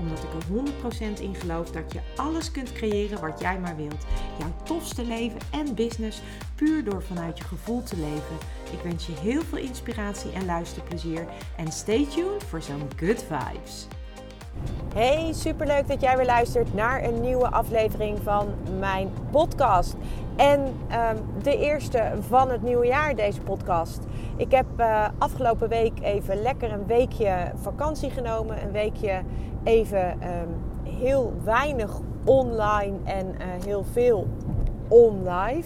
Omdat ik er 100% in geloof dat je alles kunt creëren wat jij maar wilt. Jouw tofste leven en business puur door vanuit je gevoel te leven. Ik wens je heel veel inspiratie en luisterplezier. En stay tuned voor zo'n good vibes. Hey, superleuk dat jij weer luistert naar een nieuwe aflevering van mijn podcast. En um, de eerste van het nieuwe jaar, deze podcast. Ik heb uh, afgelopen week even lekker een weekje vakantie genomen. Een weekje even um, heel weinig online en uh, heel veel online.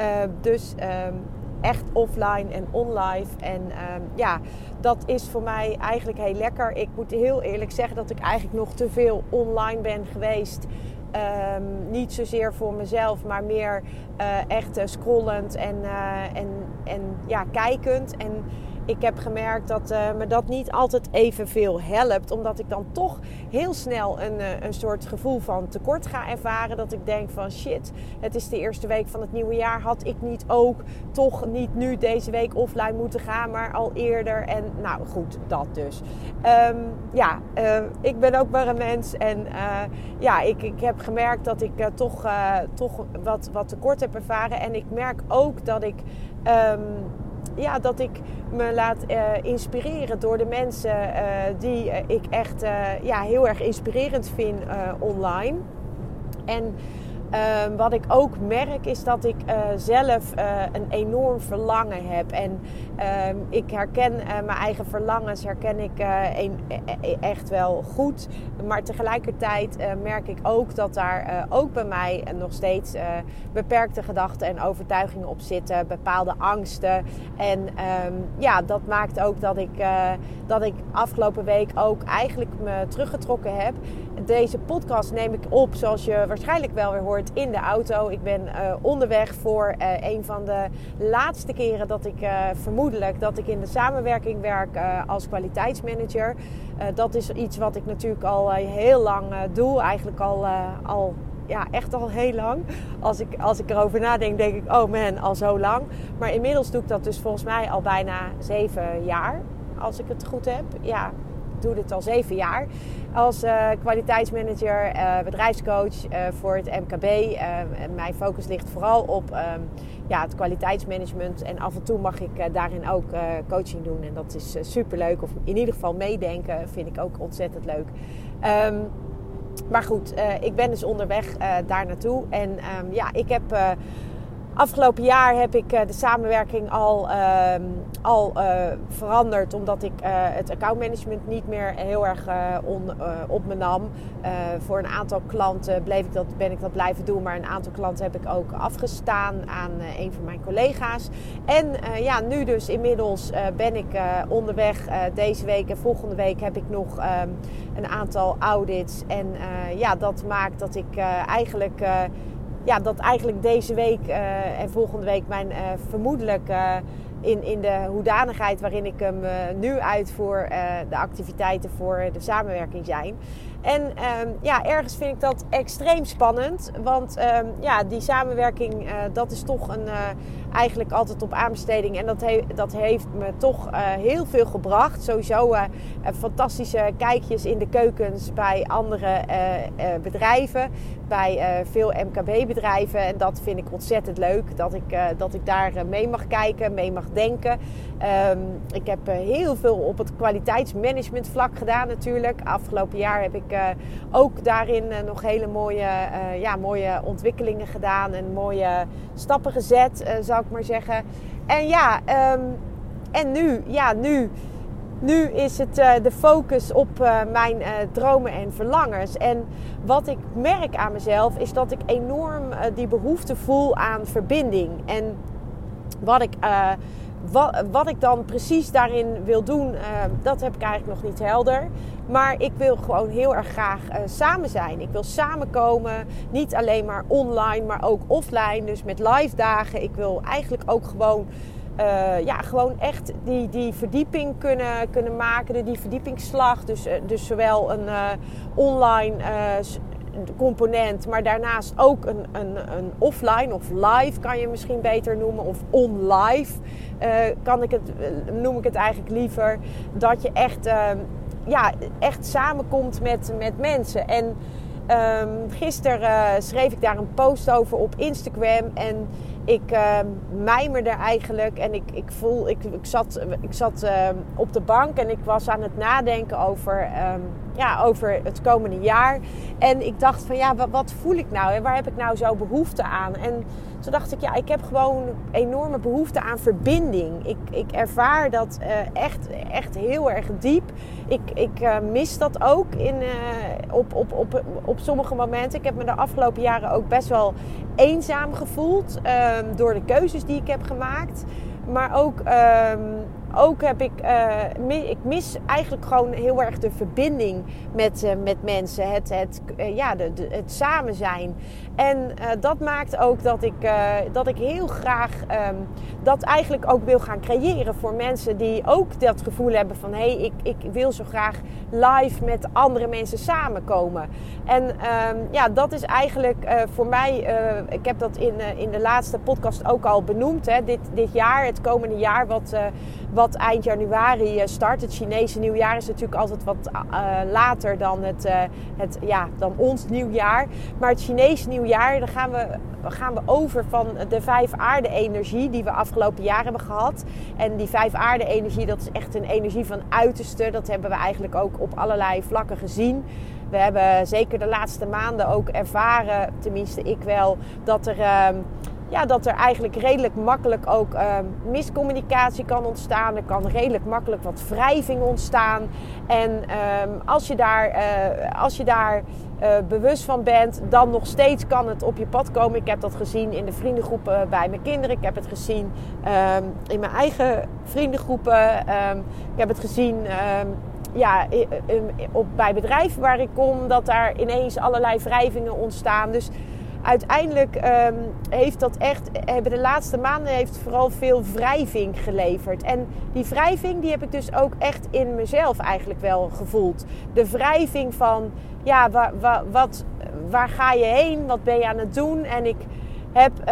Uh, dus um, echt offline en online. En ja, dat is voor mij eigenlijk heel lekker. Ik moet heel eerlijk zeggen dat ik eigenlijk nog te veel online ben geweest. Um, niet zozeer voor mezelf, maar meer uh, echt uh, scrollend en, uh, en, en ja, kijkend. En ik heb gemerkt dat uh, me dat niet altijd evenveel helpt. Omdat ik dan toch heel snel een, uh, een soort gevoel van tekort ga ervaren. Dat ik denk van shit, het is de eerste week van het nieuwe jaar. Had ik niet ook toch niet nu deze week offline moeten gaan, maar al eerder. En nou goed, dat dus. Um, ja, uh, ik ben ook maar een mens. En ja, ik, ik heb gemerkt dat ik toch, toch wat, wat tekort heb ervaren. En ik merk ook dat ik... Um, ja, dat ik me laat uh, inspireren door de mensen uh, die uh, ik echt ja, heel erg inspirerend vind online. En Uh, wat ik ook merk is dat ik uh, zelf uh, een enorm verlangen heb. En ehm, ik herken mijn eigen verlangens, herken ik een, e, echt wel goed. Maar tegelijkertijd merk ik ook dat daar ook bij mij nog steeds beperkte gedachten en overtuigingen op zitten. Bepaalde angsten. En um, ja, dat maakt ook dat ik, dat ik afgelopen week ook eigenlijk me teruggetrokken heb. Deze podcast neem ik op, zoals je waarschijnlijk wel weer hoort in de auto. Ik ben uh, onderweg voor uh, een van de laatste keren dat ik uh, vermoedelijk dat ik in de samenwerking werk als kwaliteitsmanager. dat is iets wat ik natuurlijk al heel lang doe. Eigenlijk al, al ja, echt al heel lang. Als ik, als ik erover nadenk, denk ik, oh man, al zo lang. Maar inmiddels doe ik dat dus volgens mij al bijna zeven jaar. Als ik het goed heb. Ja, doe dit al zeven jaar als uh, kwaliteitsmanager, uh, bedrijfscoach uh, voor het MKB. mijn focus ligt vooral op um, ja, het kwaliteitsmanagement. En af en toe mag ik daarin ook coaching doen. En dat is superleuk. Of in ieder geval meedenken vind ik ook ontzettend leuk. Um, maar goed, ik ben dus onderweg daar naartoe. En um, ja, ik heb Afgelopen jaar heb ik uh, de samenwerking al, uh, al uh, veranderd. Omdat ik uh, het accountmanagement niet meer heel erg op me nam. voor een aantal klanten bleef ik dat, ben ik dat blijven doen. Maar een aantal klanten heb ik ook afgestaan aan een van mijn collega's. En ja, nu dus inmiddels ben ik onderweg. deze week en volgende week heb ik nog ehm, een aantal audits. En ja, dat maakt dat ik eigenlijk ja, dat eigenlijk deze week uh, en volgende week mijn uh, vermoedelijk uh, in, in de hoedanigheid waarin ik hem nu uitvoer, de activiteiten voor de samenwerking zijn. En um, ja, ergens vind ik dat extreem spannend. Want um, ja, die samenwerking, uh, dat is toch een, uh, eigenlijk altijd op aanbesteding. En dat, dat heeft me toch uh, heel veel gebracht. Sowieso fantastische kijkjes in de keukens bij andere bedrijven. Bij veel MKB-bedrijven. En dat vind ik ontzettend leuk. Dat ik, dat ik daar mee mag kijken, mee mag denken. Um, ik heb heel veel op het kwaliteitsmanagement vlak gedaan natuurlijk. Afgelopen jaar heb ik ook daarin uh, nog hele mooie, uh, ja, mooie ontwikkelingen gedaan en mooie stappen gezet, zou ik maar zeggen. En ja, um, en nu, ja, nu, nu is het de focus op mijn dromen en verlangens. En wat ik merk aan mezelf is dat ik enorm die behoefte voel aan verbinding. En wat ik wat, wat ik dan precies daarin wil doen, dat heb ik eigenlijk nog niet helder. Maar ik wil gewoon heel erg graag samen zijn. Ik wil samenkomen. Niet alleen maar online, maar ook offline. Dus met live dagen. Ik wil eigenlijk ook gewoon uh, ja, gewoon echt die, die verdieping kunnen, kunnen maken, die verdiepingsslag. Dus, dus zowel een online component, maar daarnaast ook een, een, een offline of live kan je misschien beter noemen, of on-live kan ik het, noem ik het eigenlijk liever. Dat je echt, ja, echt samenkomt met, met mensen. En um, gisteren schreef ik daar een post over op Instagram en ik uh, mijmerde eigenlijk en ik, ik voel, ik, ik zat, ik zat uh, op de bank en ik was aan het nadenken over, ja, over het komende jaar. En ik dacht van ja, wat, voel ik nou en waar heb ik nou zo behoefte aan? En toen dacht ik, ja, ik heb gewoon enorme behoefte aan verbinding. Ik, ik ervaar dat uh, echt, echt heel erg diep. Ik, ik uh, mis dat ook in, uh, op, op, op, op sommige momenten. Ik heb me de afgelopen jaren ook best wel eenzaam gevoeld um, door de keuzes die ik heb gemaakt. Maar ook um, ook heb ik, uh, ik mis eigenlijk gewoon heel erg de verbinding met, uh, met mensen. Het, het, uh, ja, de, het samen zijn. En dat maakt ook dat ik, dat ik heel graag um, dat eigenlijk ook wil gaan creëren voor mensen die ook dat gevoel hebben van hé, hey, ik, ik wil zo graag live met andere mensen samenkomen. En um, ja, dat is eigenlijk voor mij, ik heb dat in, in de laatste podcast ook al benoemd. Hè, dit, dit jaar, het komende jaar, wat, wat eind januari eh, start. Het Chinese nieuwjaar is natuurlijk altijd wat later dan, het, het, ja, dan ons nieuwjaar. Maar het Chinese nieuwjaar, dan gaan we, gaan we over van de vijf aarde-energie die we afgelopen jaar hebben gehad. En die vijf aarde-energie, dat is echt een energie van uiterste. Dat hebben we eigenlijk ook op allerlei vlakken gezien. We hebben zeker de laatste maanden ook ervaren, tenminste ik wel, dat er. Uh, ja, dat er eigenlijk redelijk makkelijk ook uh, miscommunicatie kan ontstaan. Er kan redelijk makkelijk wat wrijving ontstaan. En uh, als je daar, uh, als je daar uh, bewust van bent, dan nog steeds kan het op je pad komen. Ik heb dat gezien in de vriendengroepen bij mijn kinderen. Ik heb het gezien ehm, in mijn eigen vriendengroepen. Ehm, ik heb het gezien ja, op, bij bedrijven waar ik kom, dat daar ineens allerlei wrijvingen ontstaan. Dus uiteindelijk um, heeft dat echt, hebben de laatste maanden heeft vooral veel wrijving geleverd. En die wrijving die heb ik dus ook echt in mezelf eigenlijk wel gevoeld. De wrijving van, ja, wat, waar ga je heen? Wat ben je aan het doen? En ik heb uh,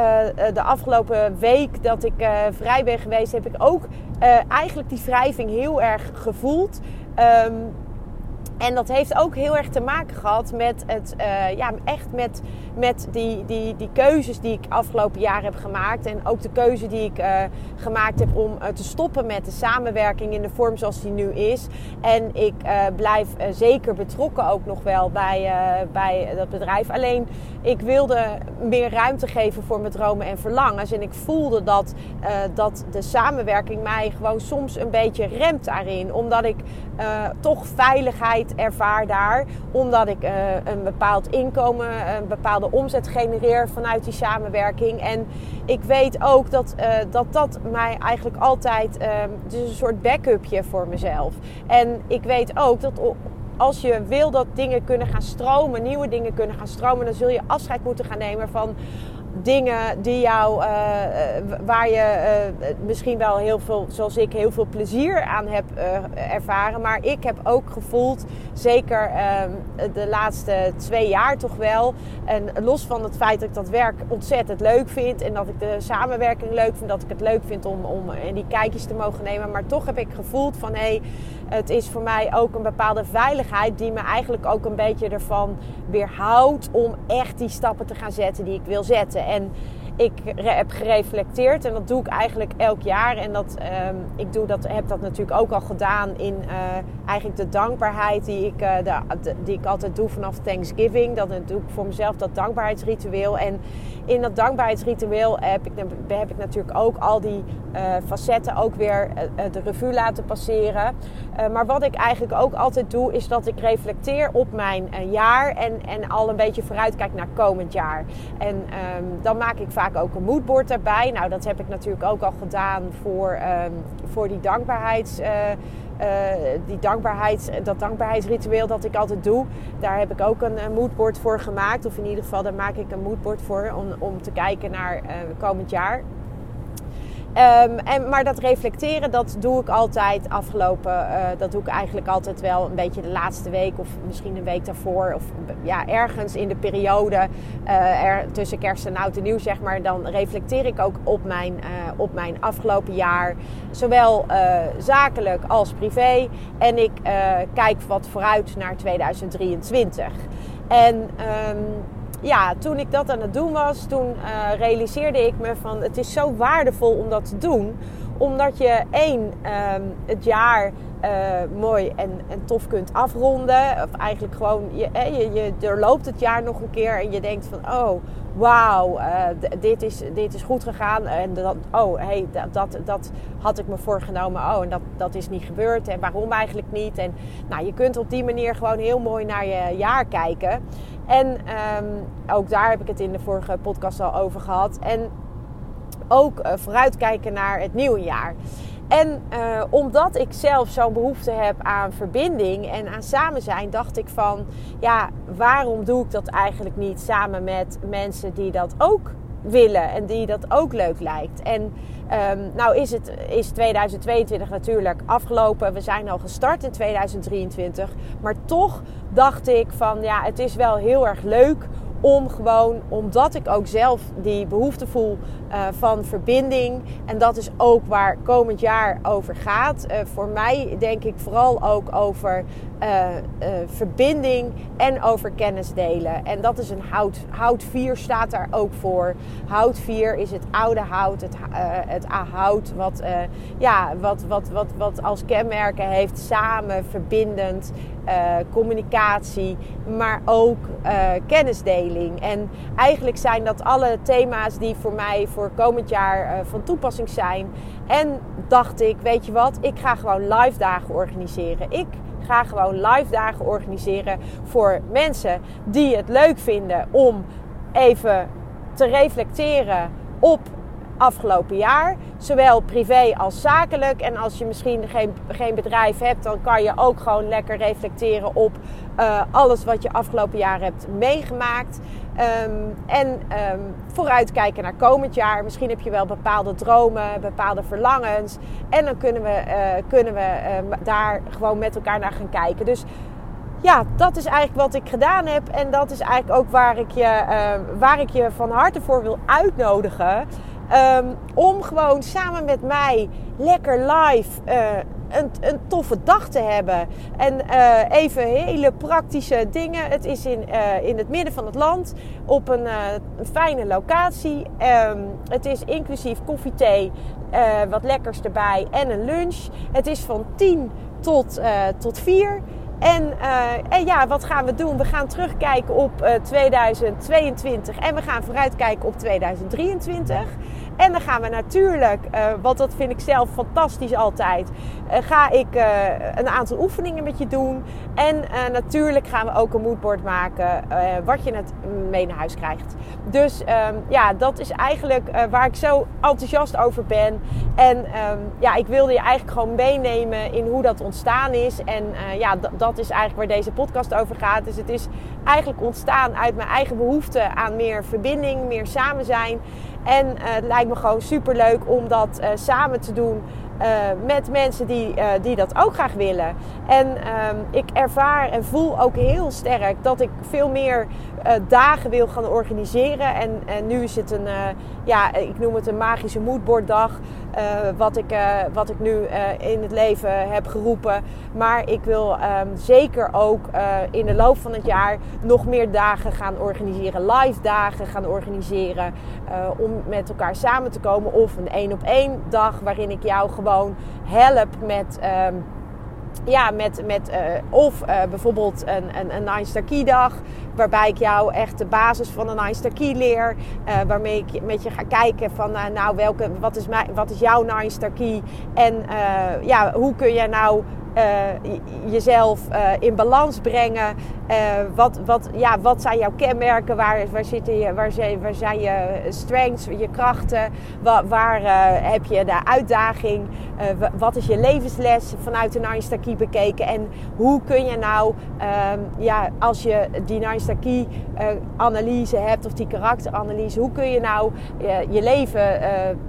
de afgelopen week dat ik uh, vrij ben geweest, heb ik ook eigenlijk die wrijving heel erg gevoeld. Um, en dat heeft ook heel erg te maken gehad met het, ja, echt met, met die, die, die keuzes die ik afgelopen jaar heb gemaakt. En ook de keuze die ik uh, gemaakt heb om uh, te stoppen met de samenwerking in de vorm zoals die nu is. En ik blijf zeker betrokken ook nog wel bij, bij dat bedrijf. Alleen ik wilde meer ruimte geven voor mijn dromen en verlangens. En ik voelde dat, dat de samenwerking mij gewoon soms een beetje remt daarin. Omdat ik toch veiligheid ervaar daar. Omdat ik een bepaald inkomen, een bepaalde omzet genereer vanuit die samenwerking. En ik weet ook dat uh, dat, dat mij eigenlijk altijd. Uh, is een soort backupje voor mezelf. En ik weet ook dat als je wil dat dingen kunnen gaan stromen, nieuwe dingen kunnen gaan stromen, dan zul je afscheid moeten gaan nemen van dingen die jou, uh, waar je uh, misschien wel heel veel, zoals ik, heel veel plezier aan heb ervaren. Maar ik heb ook gevoeld, zeker ehm, de laatste twee jaar toch wel. En los van het feit dat ik dat werk ontzettend leuk vind. En dat ik de samenwerking leuk vind. Dat ik het leuk vind om, om in die kijkjes te mogen nemen. Maar toch heb ik gevoeld van hé, hey, het is voor mij ook een bepaalde veiligheid die me eigenlijk ook een beetje ervan weerhoudt om echt die stappen te gaan zetten die ik wil zetten. En ik heb gereflecteerd en dat doe ik eigenlijk elk jaar. En dat, um, ik doe dat, heb dat natuurlijk ook al gedaan in uh, eigenlijk de dankbaarheid die ik, de, die ik altijd doe vanaf Thanksgiving. Dat doe ik voor mezelf, dat dankbaarheidsritueel. En in dat dankbaarheidsritueel heb ik, heb ik natuurlijk ook al die facetten ook weer de revue laten passeren. maar wat ik eigenlijk ook altijd doe, is dat ik reflecteer op mijn jaar en, en al een beetje vooruitkijk naar komend jaar. En um, dan maak ik vaak ook een moodboard erbij. Nou, dat heb ik natuurlijk ook al gedaan voor, ehm, voor die dankbaarheids... die dankbaarheids, dat dankbaarheidsritueel dat ik altijd doe. Daar heb ik ook een, een moodboard voor gemaakt. Of in ieder geval, daar maak ik een moodboard voor om, om te kijken naar komend jaar. Um, en, maar dat reflecteren, dat doe ik altijd afgelopen. Uh, dat doe ik eigenlijk altijd wel een beetje de laatste week of misschien een week daarvoor. Of ja, ergens in de periode uh, er, tussen kerst en oud nieuw, zeg maar. Dan reflecteer ik ook op mijn, uh, op mijn afgelopen jaar. Zowel zakelijk als privé. En ik kijk wat vooruit naar 2023. En. Um, ja, toen ik dat aan het doen was, toen uh, realiseerde ik me van het is zo waardevol om dat te doen. Omdat je één, um, het jaar uh, mooi en, en tof kunt afronden. Of eigenlijk gewoon, je, je, je doorloopt het jaar nog een keer en je denkt van oh, wauw, uh, dit, is, dit is goed gegaan. En dat, oh, hey, dat, dat, dat had ik me voorgenomen. Oh, en dat, dat is niet gebeurd. En waarom eigenlijk niet? En nou, je kunt op die manier gewoon heel mooi naar je jaar kijken. En um, ook daar heb ik het in de vorige podcast al over gehad. En ook uh, vooruitkijken naar het nieuwe jaar. En uh, omdat ik zelf zo'n behoefte heb aan verbinding en aan samen zijn, dacht ik van, ja, waarom doe ik dat eigenlijk niet samen met mensen die dat ook willen en die dat ook leuk lijkt? En um, nou is, het, is 2022 natuurlijk afgelopen. We zijn al gestart in 2023. Maar toch dacht ik van, ja, het is wel heel erg leuk om gewoon, omdat ik ook zelf die behoefte voel uh, van verbinding. En dat is ook waar komend jaar over gaat. Uh, voor mij denk ik vooral ook over uh, verbinding en over kennis delen. En dat is een hout. Hout 4 staat daar ook voor. Hout 4 is het oude hout, het, het hout wat, ja, wat, wat, wat, wat als kenmerken heeft samen, verbindend, communicatie, maar ook kennisdeling. En eigenlijk zijn dat alle thema's die voor mij voor komend jaar van toepassing zijn. En dacht ik, weet je wat, ik ga gewoon live dagen organiseren. Ik ga gewoon live dagen organiseren voor mensen die het leuk vinden om even te reflecteren op afgelopen jaar. Zowel privé als zakelijk. En als je misschien geen, geen bedrijf hebt, dan kan je ook gewoon lekker reflecteren op uh, alles wat je afgelopen jaar hebt meegemaakt. Um, en um, vooruitkijken naar komend jaar. Misschien heb je wel bepaalde dromen, bepaalde verlangens. En dan kunnen we, uh, kunnen we uh, daar gewoon met elkaar naar gaan kijken. Dus ja, dat is eigenlijk wat ik gedaan heb. En dat is eigenlijk ook waar ik je, waar ik je van harte voor wil uitnodigen. Um, om gewoon samen met mij lekker live uh, een, een, toffe dag te hebben. En uh, even hele praktische dingen. Het is in, uh, in het midden van het land op een, een fijne locatie. Um, het is inclusief koffie, thee, wat lekkers erbij en een lunch. Het is van 10 tot, tot 4. En, en, ja, wat gaan we doen? We gaan terugkijken op uh, 2022 en we gaan vooruitkijken op 2023. En dan gaan we natuurlijk, uh, want dat vind ik zelf fantastisch altijd, uh, ga ik uh, een aantal oefeningen met je doen. En natuurlijk gaan we ook een moodboard maken wat je net mee naar huis krijgt. Dus um, ja, dat is eigenlijk waar ik zo enthousiast over ben. En um, ja, ik wilde je eigenlijk gewoon meenemen in hoe dat ontstaan is. En ja, dat is eigenlijk waar deze podcast over gaat. Dus het is eigenlijk ontstaan uit mijn eigen behoefte aan meer verbinding, meer samen zijn. En uh, het lijkt me gewoon super leuk om dat uh, samen te doen uh, met mensen die, die dat ook graag willen. En ehm, ik ervaar en voel ook heel sterk dat ik veel meer dagen wil gaan organiseren. En, en nu is het een, ja, ik noem het een magische moodboarddag. wat, ik, wat ik nu in het leven heb geroepen. Maar ik wil um, zeker ook in de loop van het jaar nog meer dagen gaan organiseren. Live dagen gaan organiseren. om met elkaar samen te komen. Of een één op één dag waarin ik jou gewoon help met. Um, ja, met, met of bijvoorbeeld een, een, een Star Key dag. Waarbij ik jou echt de basis van een Nine Key leer. Uh, waarmee ik met je ga kijken van nou welke, wat, is mijn, wat is jouw Nine Key. En ja, hoe kun jij nou jezelf in balans brengen. wat, wat, ja, wat zijn jouw kenmerken? Waar, waar, zitten je, waar, zijn, waar zijn je strengths, je krachten? Waar, waar heb je de uitdaging? wat is je levensles vanuit de Nine Key bekeken? En hoe kun je nou, ehm, ja, als je die Nine Key analyse hebt of die karakteranalyse, hoe kun je nou je leven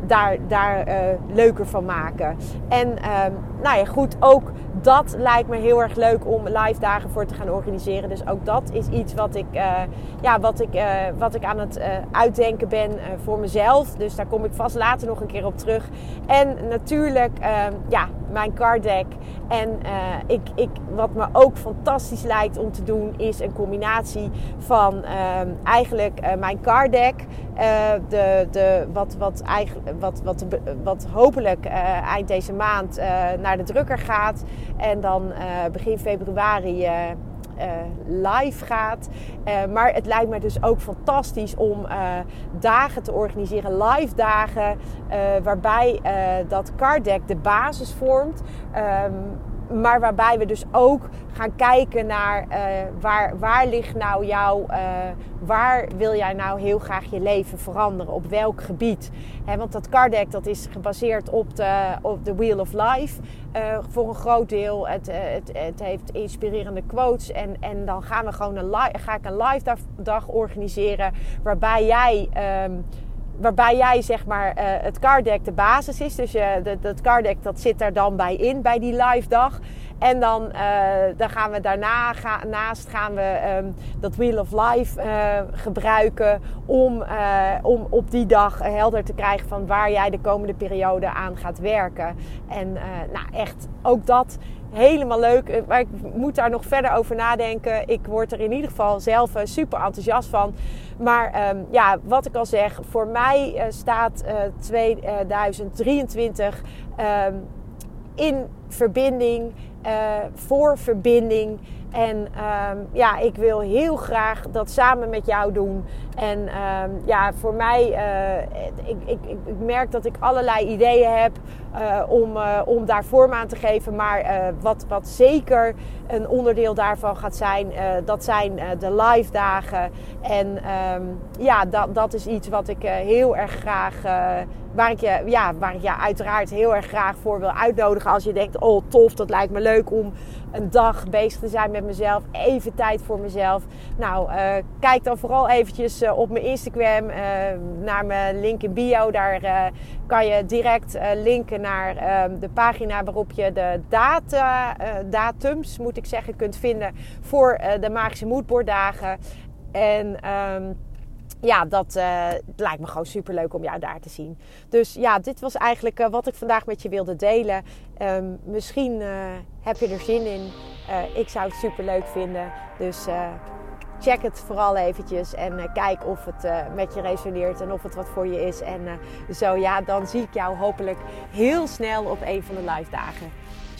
daar, daar leuker van maken? En ehm, nou ja, goed, ook dat lijkt me heel erg leuk om live dagen voor te gaan organiseren. Dus ook dat is iets wat ik, uh, ja, wat ik, uh, wat ik aan het uh, uitdenken ben voor mezelf. Dus daar kom ik vast later nog een keer op terug. En natuurlijk, ehm, ja, mijn card deck. En ik, ik, wat me ook fantastisch lijkt om te doen, is een combinatie van ehm, eigenlijk mijn card deck. de, de, wat, wat, wat, wat, wat hopelijk eind deze maand naar de drukker gaat. En dan begin februari uh, live gaat. maar het lijkt me dus ook fantastisch om dagen te organiseren, live dagen, waarbij dat card deck de basis vormt. Um, maar waarbij we dus ook gaan kijken naar uh, waar, waar ligt nou jouw, uh, waar wil jij nou heel graag je leven veranderen, op welk gebied. Want dat card dat is gebaseerd op de, op de Wheel of Life uh, voor een groot deel. Het, het, het heeft inspirerende quotes en, en dan gaan we gewoon een ga ik een live dag, organiseren waarbij jij... Um, waarbij jij zeg maar uh, het card deck de basis is. Dus je, dat, dat card deck dat zit er dan bij in, bij die live dag. En dan, uh, dan gaan we daarna, naast gaan we um, dat Wheel of Life uh, gebruiken om, om op die dag helder te krijgen van waar jij de komende periode aan gaat werken. En nou echt, ook dat helemaal leuk. Maar ik moet daar nog verder over nadenken. Ik word er in ieder geval zelf super enthousiast van. Maar um, ja, wat ik al zeg, voor mij uh, staat uh, 2023 um, in verbinding, voor verbinding. En um, ja, ik wil heel graag dat samen met jou doen. En um, ja, voor mij, uh, ik, ik, ik, merk dat ik allerlei ideeën heb uh, om, om daar vorm aan te geven. Maar wat, wat zeker een onderdeel daarvan gaat zijn, dat zijn de live dagen. En um, ja, dat, dat is iets wat ik heel erg graag, waar, ik je, ja, waar ik je uiteraard heel erg graag voor wil uitnodigen. Als je denkt, oh tof, dat lijkt me leuk om een dag bezig te zijn met mezelf. Even tijd voor mezelf. Nou, kijk dan vooral eventjes eh, op mijn Instagram uh, naar mijn link in bio. Daar kan je direct linken naar ehm, de pagina waarop je de data, datums, moet ik zeggen, kunt vinden voor de Magische Moodboarddagen. En... Um, ja, dat uh, lijkt me gewoon super leuk om jou daar te zien. Dus ja, dit was eigenlijk uh, wat ik vandaag met je wilde delen. Um, misschien uh, heb je er zin in. ik zou het super leuk vinden. Dus check het vooral eventjes en kijk of het met je resoneert en of het wat voor je is. En zo ja, dan zie ik jou hopelijk heel snel op een van de live dagen.